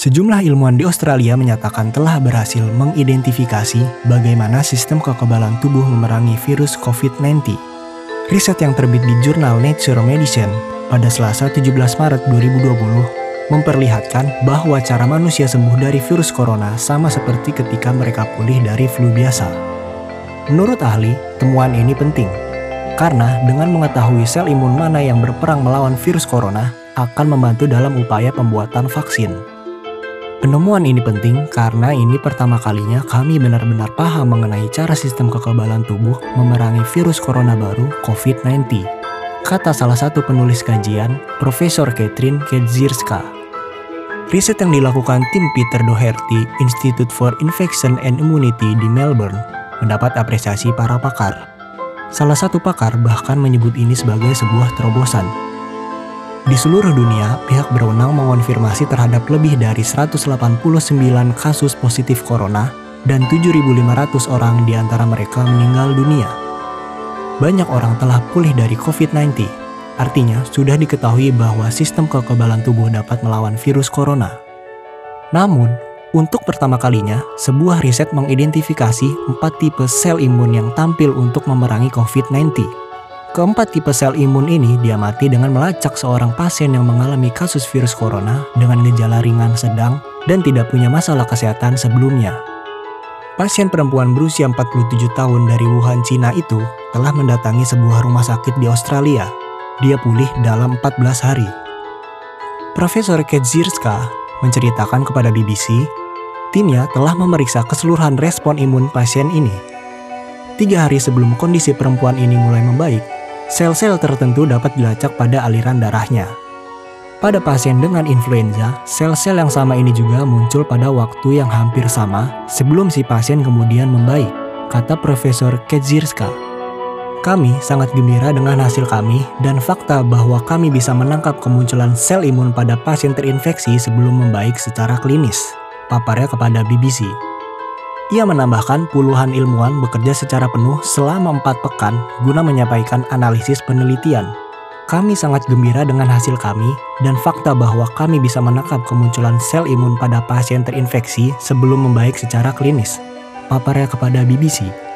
Sejumlah ilmuwan di Australia menyatakan telah berhasil mengidentifikasi bagaimana sistem kekebalan tubuh memerangi virus COVID-19. Riset yang terbit di jurnal Nature Medicine pada Selasa 17 Maret 2020 memperlihatkan bahwa cara manusia sembuh dari virus corona sama seperti ketika mereka pulih dari flu biasa. Menurut ahli, temuan ini penting karena dengan mengetahui sel imun mana yang berperang melawan virus corona akan membantu dalam upaya pembuatan vaksin. Penemuan ini penting karena ini pertama kalinya kami benar-benar paham mengenai cara sistem kekebalan tubuh memerangi virus corona baru COVID-19. Kata salah satu penulis kajian, Profesor Catherine Kedzierska. Riset yang dilakukan tim Peter Doherty Institute for Infection and Immunity di Melbourne mendapat apresiasi para pakar. Salah satu pakar bahkan menyebut ini sebagai sebuah terobosan di seluruh dunia, pihak berwenang mengonfirmasi terhadap lebih dari 189 kasus positif corona dan 7.500 orang di antara mereka meninggal dunia. Banyak orang telah pulih dari COVID-19, artinya sudah diketahui bahwa sistem kekebalan tubuh dapat melawan virus corona. Namun, untuk pertama kalinya, sebuah riset mengidentifikasi empat tipe sel imun yang tampil untuk memerangi COVID-19 Keempat tipe sel imun ini diamati dengan melacak seorang pasien yang mengalami kasus virus corona dengan gejala ringan sedang dan tidak punya masalah kesehatan sebelumnya. Pasien perempuan berusia 47 tahun dari Wuhan, Cina itu telah mendatangi sebuah rumah sakit di Australia. Dia pulih dalam 14 hari. Profesor Kedzierska menceritakan kepada BBC, timnya telah memeriksa keseluruhan respon imun pasien ini. Tiga hari sebelum kondisi perempuan ini mulai membaik, sel-sel tertentu dapat dilacak pada aliran darahnya. Pada pasien dengan influenza, sel-sel yang sama ini juga muncul pada waktu yang hampir sama sebelum si pasien kemudian membaik, kata Profesor Kedzierska. Kami sangat gembira dengan hasil kami dan fakta bahwa kami bisa menangkap kemunculan sel imun pada pasien terinfeksi sebelum membaik secara klinis, paparnya kepada BBC. Ia menambahkan puluhan ilmuwan bekerja secara penuh selama empat pekan guna menyampaikan analisis penelitian. Kami sangat gembira dengan hasil kami dan fakta bahwa kami bisa menangkap kemunculan sel imun pada pasien terinfeksi sebelum membaik secara klinis. Paparnya kepada BBC.